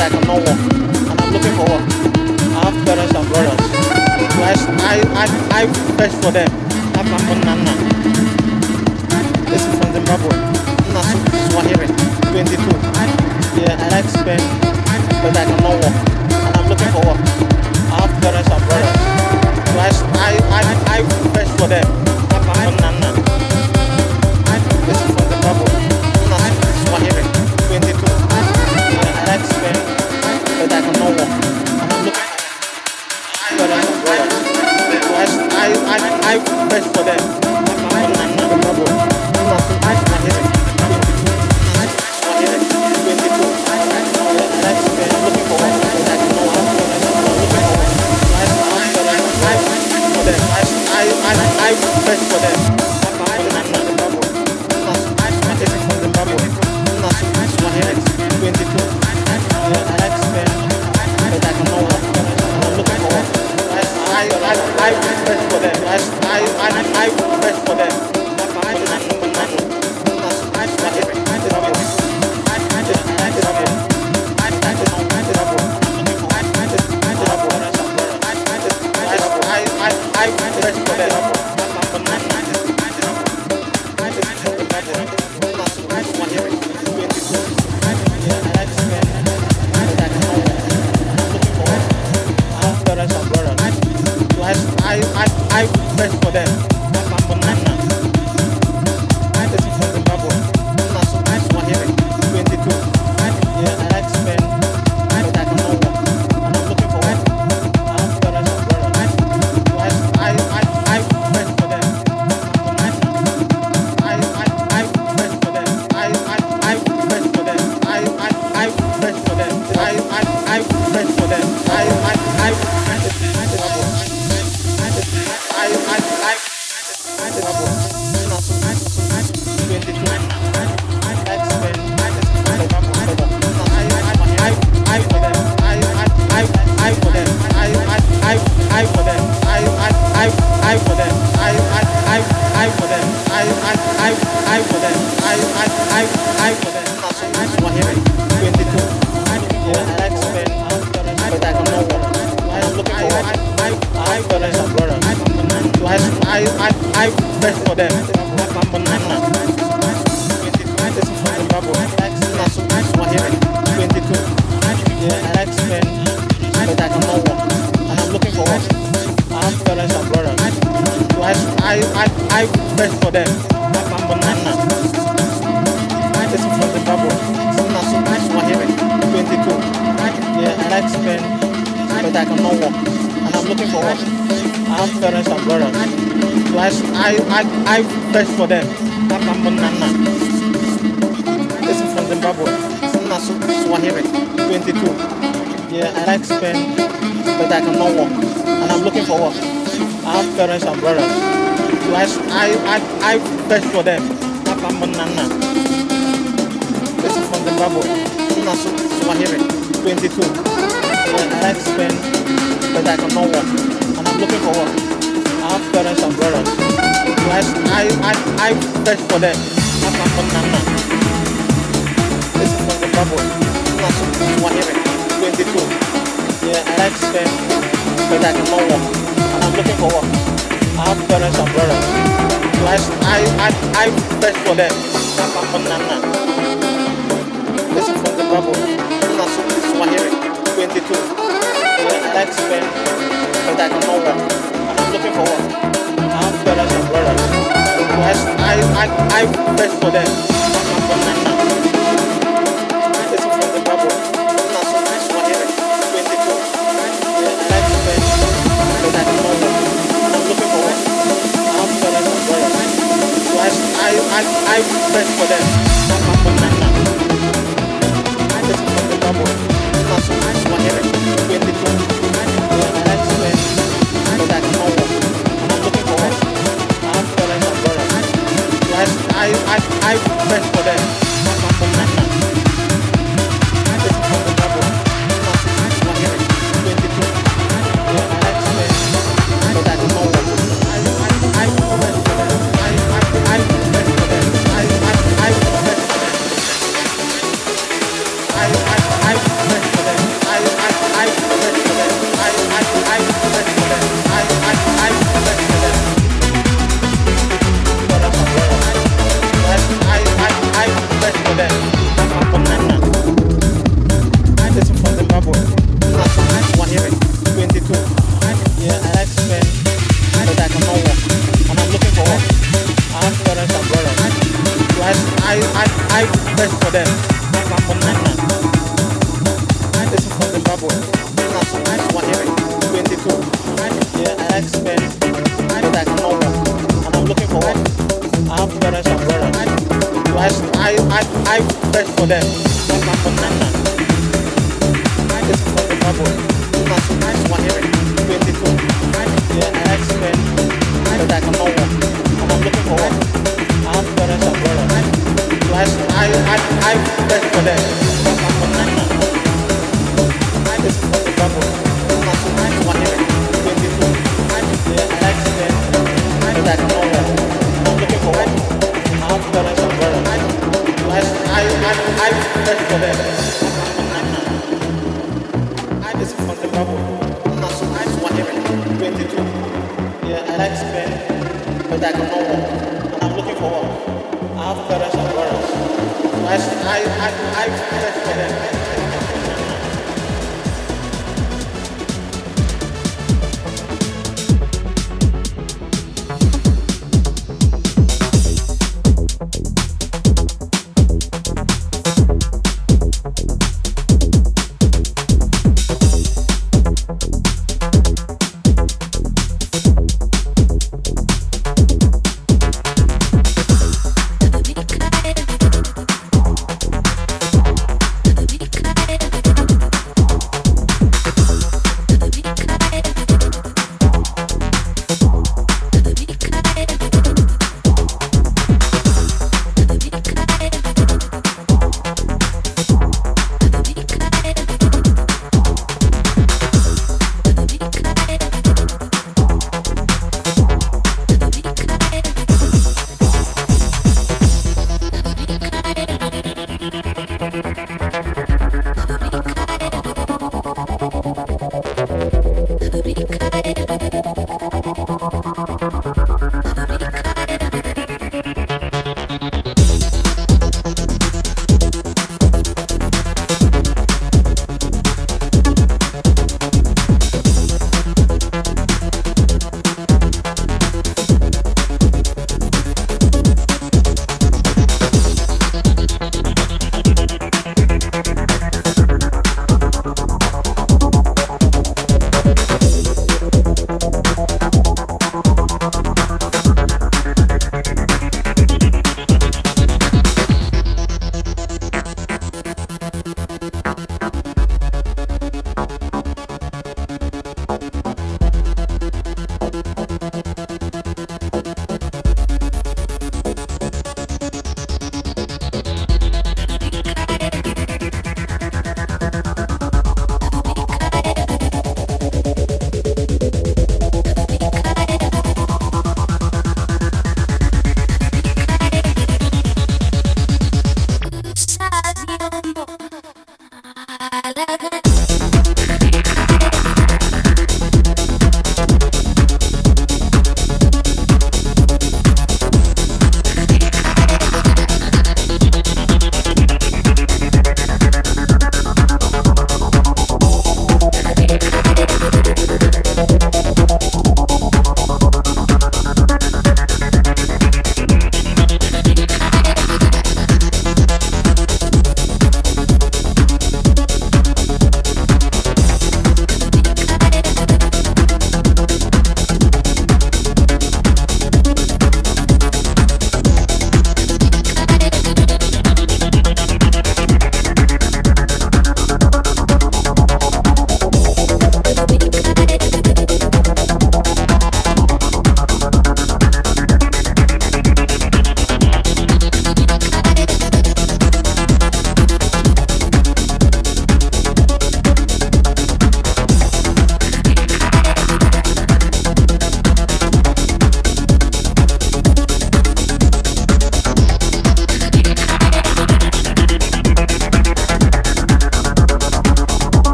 that I cannot walk, and I'm looking for work. I have parents and brothers. So I, I, I, fetch for them. I have my own nana. This is from Zimbabwe. Nana Swahili, 22. Yeah, I like Spain, but I cannot work and I'm looking for work. I have parents and brothers. So I, I, I, I fetch for them.